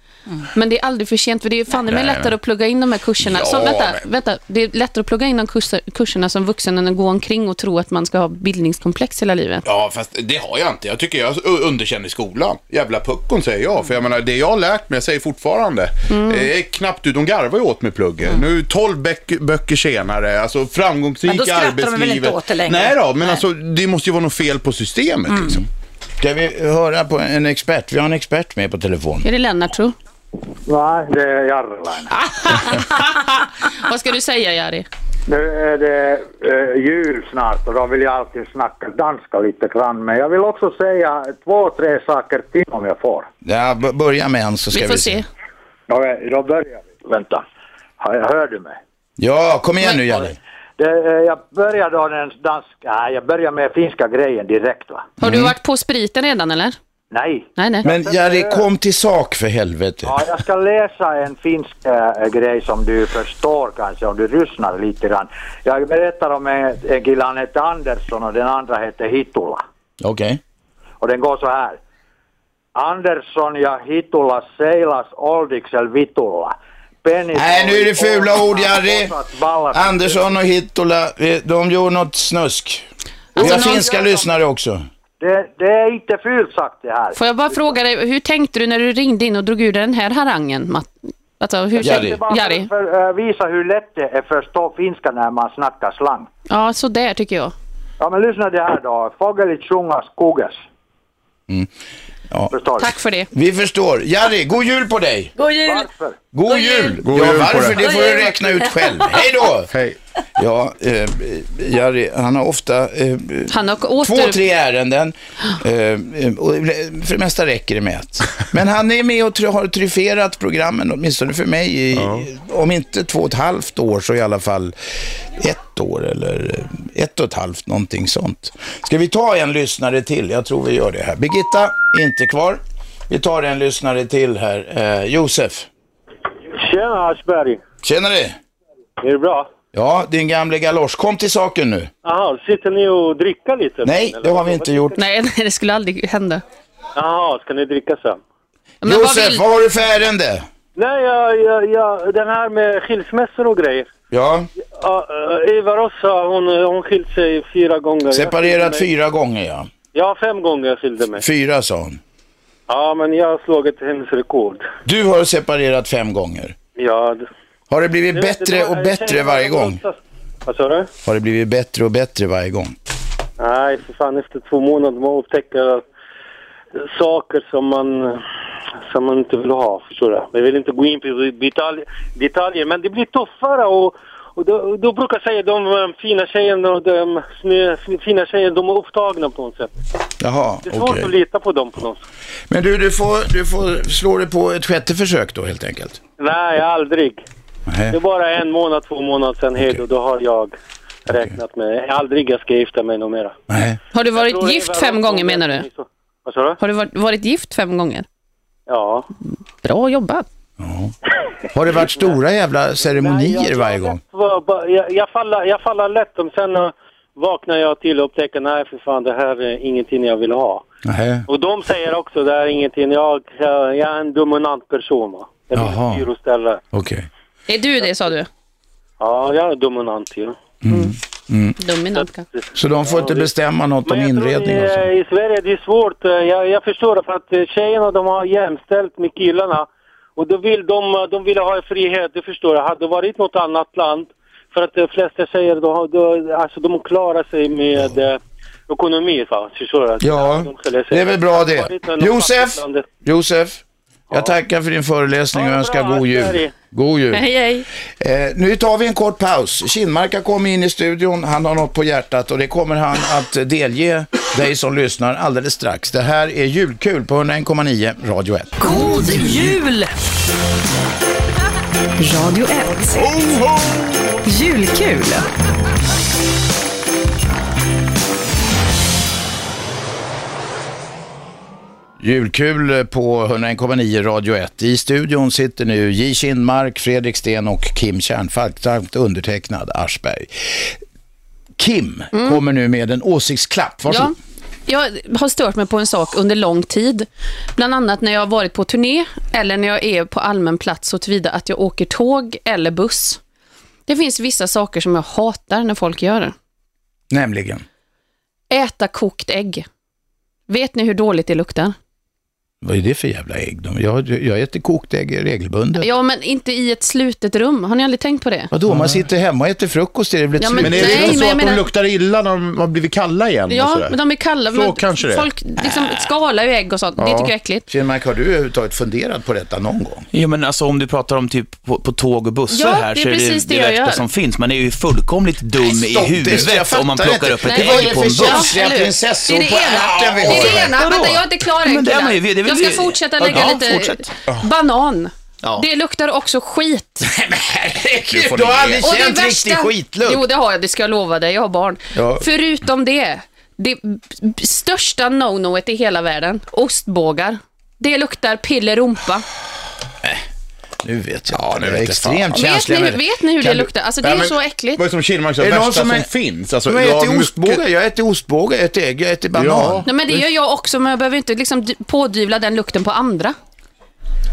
Men det är aldrig för sent, för det är fan mig lättare att plugga in de här kurserna. Ja, som, vänta, men- vänta, det är lättare att plugga in de kurser, kurserna som vuxen än att gå omkring och tro att man ska ha bildningskomplex hela livet. Ja, fast det har jag inte. Jag tycker jag underkänner i skolan. Jävla puckon säger jag. För jag menar, det jag har lärt mig, jag säger fortfarande, det är knappt ut. De garvar ju åt med pluggen. Nu 12 böcker, böcker senare, alltså framgångsrik Men då skrattar de väl arbetslivet. inte åt det längre? Nej då, men Nej. alltså det måste ju vara något fel på systemet liksom. Ska vi höra på en expert? Vi har en expert med på telefon. Är det Lennart tro? Nej, det är Jarlainen. Vad ska du säga Jari? Nu är det eh, jul snart och då vill jag alltid snacka danska lite grann. Men jag vill också säga två, tre saker till om jag får. Ja, börja med en så ska Vi vi, får se. Då, då börjar vi. Vänta. Hör, du mig? Ja, kom igen nu Jalle. Det, eh, jag börjar då den danska... Nej, jag börjar med finska grejen direkt va? Har du varit på spriten redan eller? Nej. Nej, nej. Men Jari, kom till sak för helvete. Ja, jag ska läsa en finsk äh, grej som du förstår kanske om du lyssnar lite grann. Jag berättar om en, en kille, han heter Andersson och den andra heter Hitula. Okej. Och den går så här. Andersson ja Hitula seilas oldiksel vitulla. Penny Nej, nu är det fula ord Jari. Andersson och Hittola, eh, de gjorde något snusk. Vi Alltså, har finska lyssnare också. Det, det är inte fult sagt det här. Får jag bara fråga dig, hur tänkte du när du ringde in och drog ur den här harangen? Matt? Alltså, hur Jari. Det bara Jari? för, äh, visa hur lätt det är att förstå finska när man snackar slang. Ja, så där tycker jag. Ja men lyssna det här då. Fågelit sjunga skoges. Ja. Förstår du? Tack för det. Vi förstår. Jari, god jul på dig! God jul! Varför? God, jul! God ja, jul varför? Det får du räkna ut själv. Hej då! Hej. Ja, eh, Jari, han har ofta eh, Han har två, åter... tre ärenden. Eh, eh, och för det mesta räcker det med ett. Men han är med och try- har tryfferat programmen, åtminstone för mig, i, om inte två och ett halvt år så i alla fall ett år eller eh, ett och ett halvt, någonting sånt. Ska vi ta en lyssnare till? Jag tror vi gör det här. Birgitta, inte kvar. Vi tar en lyssnare till här. Eh, Josef, Tjena Aschberg. känner du? Är det bra? Ja, din gamle galosch. Kom till saken nu. Jaha, sitter ni och dricka lite? Nej, det har vi inte gjort. Nej, nej, det skulle aldrig hända. Jaha, ska ni dricka sen? Men vad Josef, vill- vad har du för ärende? Nej, jag, jag, jag, den här med skilsmässor och grejer. Ja, Ja, uh, Eva Rossa, hon, hon skilt sig fyra gånger. Jag separerat skilde mig- fyra gånger ja. Ja, fem gånger jag skilde mig. Fyra sa hon. Ja, men jag har slagit hennes rekord. Du har separerat fem gånger. Ja, det- Har det blivit bättre och bättre varje var gång? Vad sa du? Har det blivit bättre och bättre varje gång? Nej, för fan efter två månader man upptäcker saker som man, som man inte vill ha, förstår du? Jag vill inte gå in på detalj, detaljer, men det blir tuffare och, och då, då brukar jag säga de eh, fina tjejerna och de snö, fina tjejerna, de är upptagna på något sätt. Jaha, Det är svårt okej. att lita på dem på något sätt. Men du, du får, du får slå det på ett sjätte försök då helt enkelt. Nej, aldrig. Nej. Det är bara en månad, två månader sedan hej då, då har jag räknat med, aldrig jag ska gifta mig något mera. Nej. Har du varit gift fem gånger menar du? Vad sa du? Har du varit, varit gift fem gånger? Ja. Bra jobbat. Har det varit stora jävla Nej, ceremonier jag- varje jag gång? Jag, jag, faller, jag faller lätt om sen uh, vaknar jag till och upptäcker nej för fan det här är ingenting jag vill ha. Nej. Och de säger också det här är ingenting, jag, jag, jag är en dominant person va. Jag Jaha. vill styra och ställa. Okej. Är du det sa du? Ja, jag är dominant ju. Dominant kanske. Så de får inte bestämma något om inredning och i, så? i Sverige det är svårt. eh, Jag, jag förstår det för att eh, tjejerna de har jämställt med killarna. Och då vill de, eh, de vill ha frihet, det förstår jag. Hade det varit något annat land, för att de flesta tjejer de, de, alltså, de klarar sig med eh, ekonomi. Va? Förstår du? Ja, det är väl bra det. Josef, Josef, jag tackar för din föreläsning och önskar god jul. God jul. Hej, hej. Eh, nu tar vi en kort paus. Kinmark har kommit in i studion, han har något på hjärtat och det kommer han att delge dig som lyssnar alldeles strax. Det här är Julkul på 101,9 Radio 1. God jul! Radio 1. Julkul. Julkul på 101,9 Radio 1. I studion sitter nu J. Kinmark, Fredrik Sten och Kim Kärnfalk samt undertecknad Aschberg. Kim kommer nu med en åsiktsklapp. Varsågod. Ja, jag har stört mig på en sak under lång tid. Bland annat när jag har varit på turné eller när jag är på allmän plats så tillvida att jag åker tåg eller buss. Det finns vissa saker som jag hatar när folk gör det. Nämligen. Äta kokt ägg. Vet ni hur dåligt det luktar? Vad är det för jävla ägg? De- Jag, jag äter kokt ägg regelbundet. Ja, men inte i ett slutet rum. Har ni aldrig tänkt på det? Vadå, man sitter hemma och äter frukost, är det väl ett Ja, men Men är det Nej, men så att de menar- luktar illa när de har blivit kalla igen? Ja, men de är kalla. Så men kanske det. Folk liksom skalar ju ägg och sånt. Det tycker jag är äckligt. Kinmark, har du överhuvudtaget funderat på detta någon gång? Ja, men alltså om du pratar om typ på, på tåg och bussar Ja, här det är så är det precis det, det värsta som finns. Man är ju fullkomligt dum i Stopp, det- jag huvudet om man plockar inte. upp ett Nej, ägg det på för en buss. tjafs? Känsliga eller hur? prinsessor Det är det på ena. ärten vi Det är det ena. Vänta, jag är inte klar än det killar. Jag ska fortsätta lägga Ja, lite... fortsätt. Banan. Ja. Det luktar också skit. Du ni har aldrig Och känt värsta- riktig skitlukt. Jo, det har jag. Det ska jag lova dig. Jag har barn. Ja. Förutom det, det största no-noet i hela världen, ostbågar. Det luktar pillerumpa. Nu vet jag. Ja, nu vet jag extremt Vet känsliga. ni, vet ni hur det Kan du- luktar? Alltså det Ja, är men så äckligt. Vad är som Kinmark sa, Är det det någon värsta som som, är- finns? Alltså, Men jag ja, äter ostbågar, jag äter ostbågar, jag äter ägg, jag äter banan. Ja. Nej, men det gör jag också, men jag behöver inte liksom pådyvla den lukten på andra.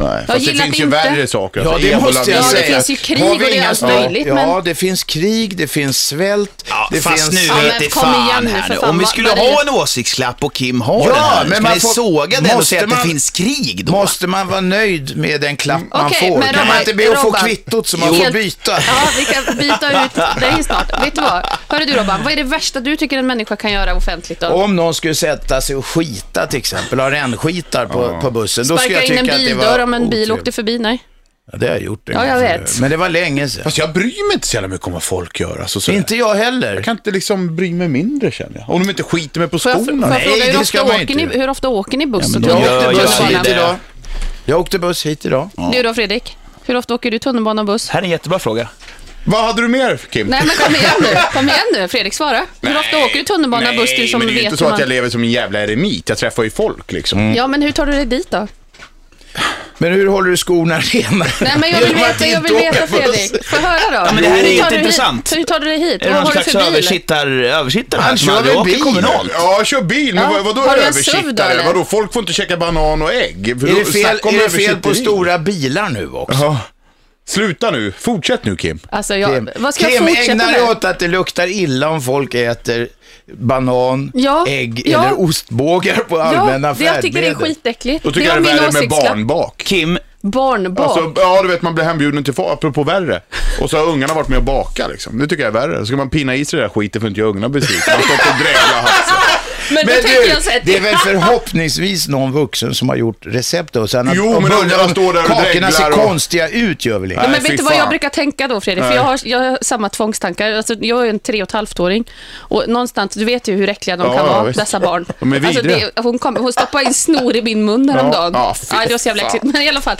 Nej, fast det gillar finns ju inte. värre saker. Ja, Alltså, det ebola, måste jag Ja, det säga. finns ju krig Har vi och det är inga- allt möjligt, Ja, men- det finns krig, det finns svält, Ja, det fast finns... nu Ja, men vet det kom fan igen nu, här för nu. fan, Om vi vad- skulle vad är ha det? en åsiktsklapp och Kim har Ja, den här, men ska man ni får- såga den och måste säga att man- det finns krig då? Måste man vara nöjd med den klapp man Okej, får? men kan man inte be att få Robban. kvittot så man får byta? Ja, vi kan byta ut dig snart. Vet du vad? Hörru du Robban, vad är det värsta du tycker en människa kan göra offentligt då? Om någon skulle sätta sig och skita till exempel, ha rännskitar på, på bussen, då skulle Sparka jag in tycka en att det var bildörr om en bil åkte förbi? Nej. Ja, det har jag gjort en Ja, gång jag förut. vet. Men det var länge sedan. Fast jag bryr mig inte så jävla mycket om vad folk gör. Alltså, så Inte jag heller. Jag kan inte liksom bry mig mindre känner jag. Om de inte skiter mig på Får jag, får skorna. jag Nej, fråga, hur det ofta, ska man åker ni, inte. hur ofta åker ni buss? men och jag tunnelbana? åkte gör buss ju hit det. idag. Jag åkte buss hit idag. Du då Fredrik? Hur ofta åker du tunnelbana och buss? Här är en jättebra fråga. Vad hade du mer Kim? Nej men kom igen nu, kom igen nu. Fredrik svara. Hur ofta åker du tunnelbana och buss du som men det är ju vet inte så hur att jag lever som en jävla eremit. Jag träffar ju folk liksom. Ja men hur tar du dig dit då? Men hur håller du skorna rena? Nej men jag vill veta, jag vill veta. Fredrik. Jag höra då? men det här är jätteintressant. Hur tar du dig hit? Är det Vad någon har du slags för bil? översittar, översittare här Han som kör aldrig åker bil? kommunalt? Ja, kör bil. Men Ja. vad, vadå Har översittare? Vadå, folk får inte käka banan och ägg? För Är det fel, är det fel på stora bilar nu också? Sluta nu. Fortsätt nu Kim. Alltså jag, Kim, vad ska jag Kim fortsätta ägna dig åt att det luktar illa om folk äter banan, Ja, ägg ja. eller ostbågar på allmänna Ja, det, jag tycker det är färdmedel. skitäckligt. Då tycker det jag det är värre med barnbak. Kim, Barnbak. Alltså, ja, du vet, man blir hembjuden till far, apropå värre. Och så har ungarna varit med och baka liksom. Det tycker jag är värre. Så ska man pina i sig det där skiten för att inte göra ungarna besvikna. Man har stått och dreglat haft sig. Men Men du, jag så här, det är väl förhoppningsvis någon vuxen som har gjort recept och sen att Jo, men bullar- ungarna står där och Kakorna ser och- konstiga ut gör väl inte? men Nej, vet fy du vad jag brukar tänka då Fredrik? För jag har, jag har samma tvångstankar. Alltså, jag är en tre och ett halvt-åring. Och någonstans, du vet ju hur äckliga de Ja, kan ja, vara, visst. dessa barn. De är alltså, vidriga. hon, kom, hon stoppade in snor i min mun häromdagen. Ja, Ja, det var så jävla äckligt. Men i alla fall.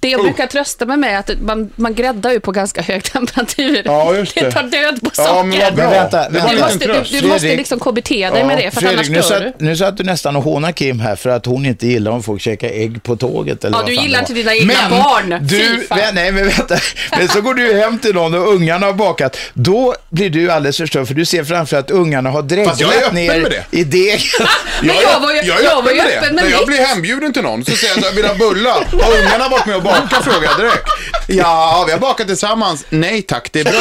Det jag brukar trösta mig med är att man, man gräddar ju på ganska hög temperatur. Ja, just det. det tar död på Ja, socker. men vad bra. Men vänta, vänta. Du måste, du, du måste liksom KBT dig med det, för att Fredrik, nu annars dör satt, du. nu satt du nästan och hånade Kim här för att hon inte gillar om folk käkar ägg på tåget. Eller Ja, vad du gillar inte dina egna men barn. Du, vä- nej, men vänta. Men så går du hem till någon och ungarna har bakat. Då blir du alldeles förstörd för du ser framför att ungarna har jag dreglat öppen ner med det. i degen. Men är- jag var ju- jag jag var ju öppen med det. När jag blir hembjuden till någon så säger jag att jag vill ha bullar. Har ungarna varit med och bakat frågar jag direkt. Ja, vi har bakat tillsammans. Nej tack, det är bra.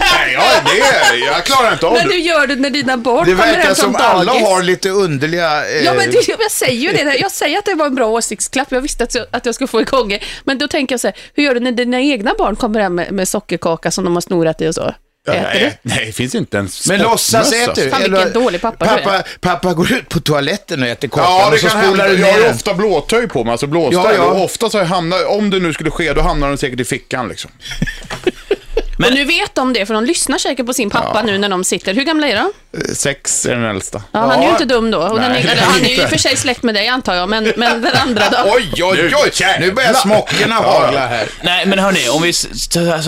Nej, ja, det är, jag klarar inte av Men det. du gör det när dina barn Det kommer verkar hem som från alla dagis. har lite underliga... Eh, Ja, men det, jag säger ju det. Jag säger att det var en bra åsiktsklapp. Jag visste att, att jag skulle få igång det. Men då tänker jag så här, hur gör du när dina egna barn kommer hem med, med sockerkaka som de har snorat i och så? Äter nej, du? nej, det finns inte en Men låtsas spottmössa. äter du. Fan, vilken dålig pappa du är. pappa, pappa går ut på toaletten och äter kakan Ja, det och så kan spolar du Jag har ner ju ofta blåtöj på mig, alltså blåställ. Ja, ja. Och ofta så hamnat, om det nu skulle ske, då hamnar den säkert i fickan liksom. Och nu vet de det, för de lyssnar säkert på sin pappa nu när de sitter. Hur gamla är de? Eh, Sex är den äldsta. Ja, han är ju Ja. inte dum då. Nej, är- han är ju i och för sig släkt med dig antar jag, men, men den andra då? Oj, oj, oj! Nu börjar smockorna hagla här. Nej, men hörni, om vi så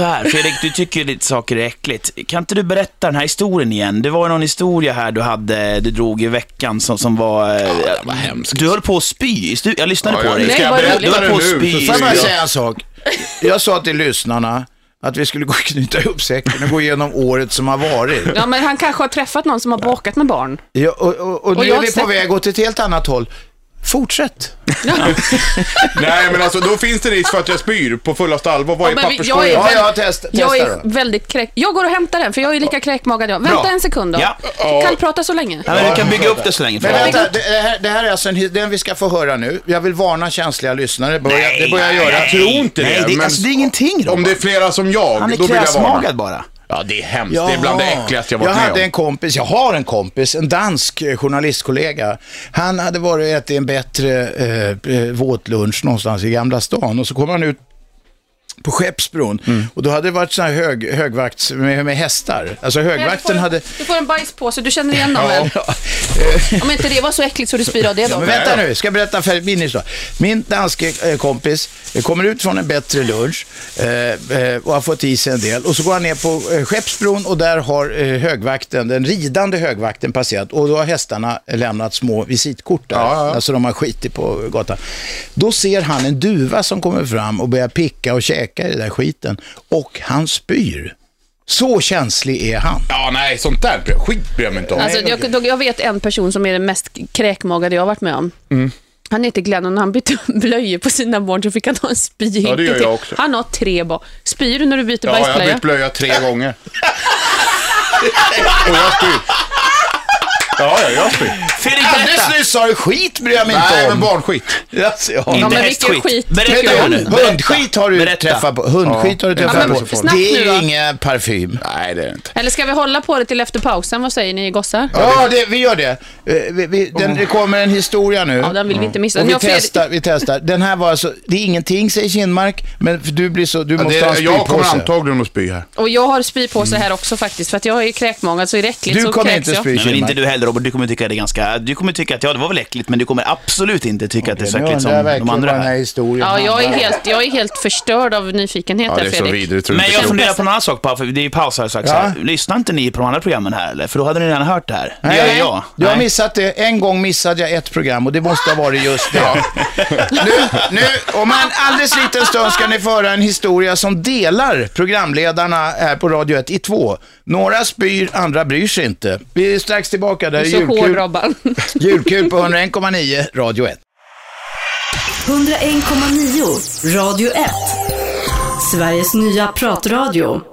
här, Fredrik, du tycker ju lite saker är äckligt. Kan inte du berätta den här historien igen? Det var ju någon historia här du hade, du drog i veckan som, som var... eh, var hemskt. Du höll på att spy. Jag lyssnade Ja, på ja, dig. Nej. Du höll på att det nu. spy. så Får jag bara säga en sak? Jag sa till lyssnarna att vi skulle gå och knyta ihop säcken och gå igenom året som har varit. Ja, men han kanske har träffat någon som har bakat med barn. Ja, och, och, och Och nu jag är vi på sett- väg åt ett helt annat håll. Fortsätt. Nej, men alltså då finns det risk för att jag spyr på fullaste allvar. Vad Ja, är men vi- papperskorgen? jag är- Ja, ja, test, testa Jag är då. väldigt kräk... Jag går och hämtar den, för jag är lika kräkmagad jag. Vänta Bra. en sekund då. Ja. Kan prata så länge. Ja, men vi kan bygga upp det så länge. Men vänta, det det här, det här är alltså en, den vi ska få höra nu. Jag vill varna känsliga lyssnare. Börja, det börjar jag göra. Jag tror inte Nej, det. det, men alltså, det är ingenting, om Robban. det är flera som jag, Han är då vill jag varna. kräsmagad bara. Ja, det är hemskt. Det är bland det äckligaste jag varit jag med hade om. en kompis, jag har en kompis, en dansk eh, journalistkollega. Han hade varit och ätit en bättre eh, eh, våtlunch någonstans i Gamla stan och så kom han ut på Skeppsbron Mm. och då hade det varit sån här hög, högvakts med, med hästar. Alltså högvakten hade... du får en bajspåse, du känner igen dem väl? Ja, Om inte det var så äckligt så du spyr av det då. Men vänta nu, ska jag berätta färdigt min historia. Min danske eh, kompis eh, kommer ut från en bättre lunch eh, och har fått i sig en del. Och så går han ner på Skeppsbron och där har högvakten, den ridande högvakten passerat och då har hästarna lämnat små visitkort där. Ja, ja. Alltså de har skitit på gatan. Då ser han en duva som kommer fram och börjar picka och käka i den där skiten och han spyr. Så känslig är han. Ja, nej, sånt där skit bryr jag mig inte om. Alltså, jag, jag vet en person som är den mest kräkmagade jag har varit med om. Han heter Glenn och när han bytte blöjor på sina barn så fick han ha en spyhink Ja, det gör jag också. Han har tre barn. Spyr du när du byter Ja, jag har bajsblöja? bytt blöja tre gånger. Och jag spyr. Ja, ja, jag spyr. Fredrik, Alldeles berätta. nyss sa du skit bryr jag mig Nej, inte men om. barnskit. Alltså, ja. Ja, Inte men hästskit. vilken skit Berätta här du nu. Hundskit har du Berätta. träffat på. Hundskit har du Ja, träffat men på. snabbt Det nu är då. ingen parfym. Nej, det är det inte. Eller ska vi hålla på det till efter pausen? Vad säger ni gossar? Ja, det, vi gör det. Eh, Vi, vi, den, det kommer en historia nu. Ja, den vill vi inte missa. Och vi har Fredrik- testar, vi testar. Den här var alltså, det är ingenting säger Kinmark, men för du blir så, du Ja, måste det ha en är, jag kommer spypåse. antagligen att spy här. Och jag har spypåse här också faktiskt, för att jag är ju kräkmångad så är det äckligt Du så kommer kräks inte jag. spy Nej, men Kinmark. inte du heller Robert, du kommer tycka det är ganska, du kommer tycka att ja, det var väl äckligt, men du kommer absolut inte tycka att det är så äckligt som de andra här här. historien Ja, jag är, helt, jag är helt förstörd av nyfikenhet Ja, här det är så Fredrik. vidrigt. Men jag så. funderar på en annan sak, bara, för det är ju paus här strax. Ja. här. Lyssnar inte ni på de andra programmen här eller? För då hade ni redan hört det här. Det gör jag. Du har Nej. missat det. En gång missade jag ett program och det måste ha varit just det. nu, nu, om en alldeles liten stund ska ni föra en historia som delar programledarna här på Radio 1 i två. Några spyr, andra bryr sig inte. Vi är strax tillbaka. Där är Så hård julkul, Robban. julkul på 101,9 Radio 1. 101,9 Radio 1. Sveriges nya pratradio.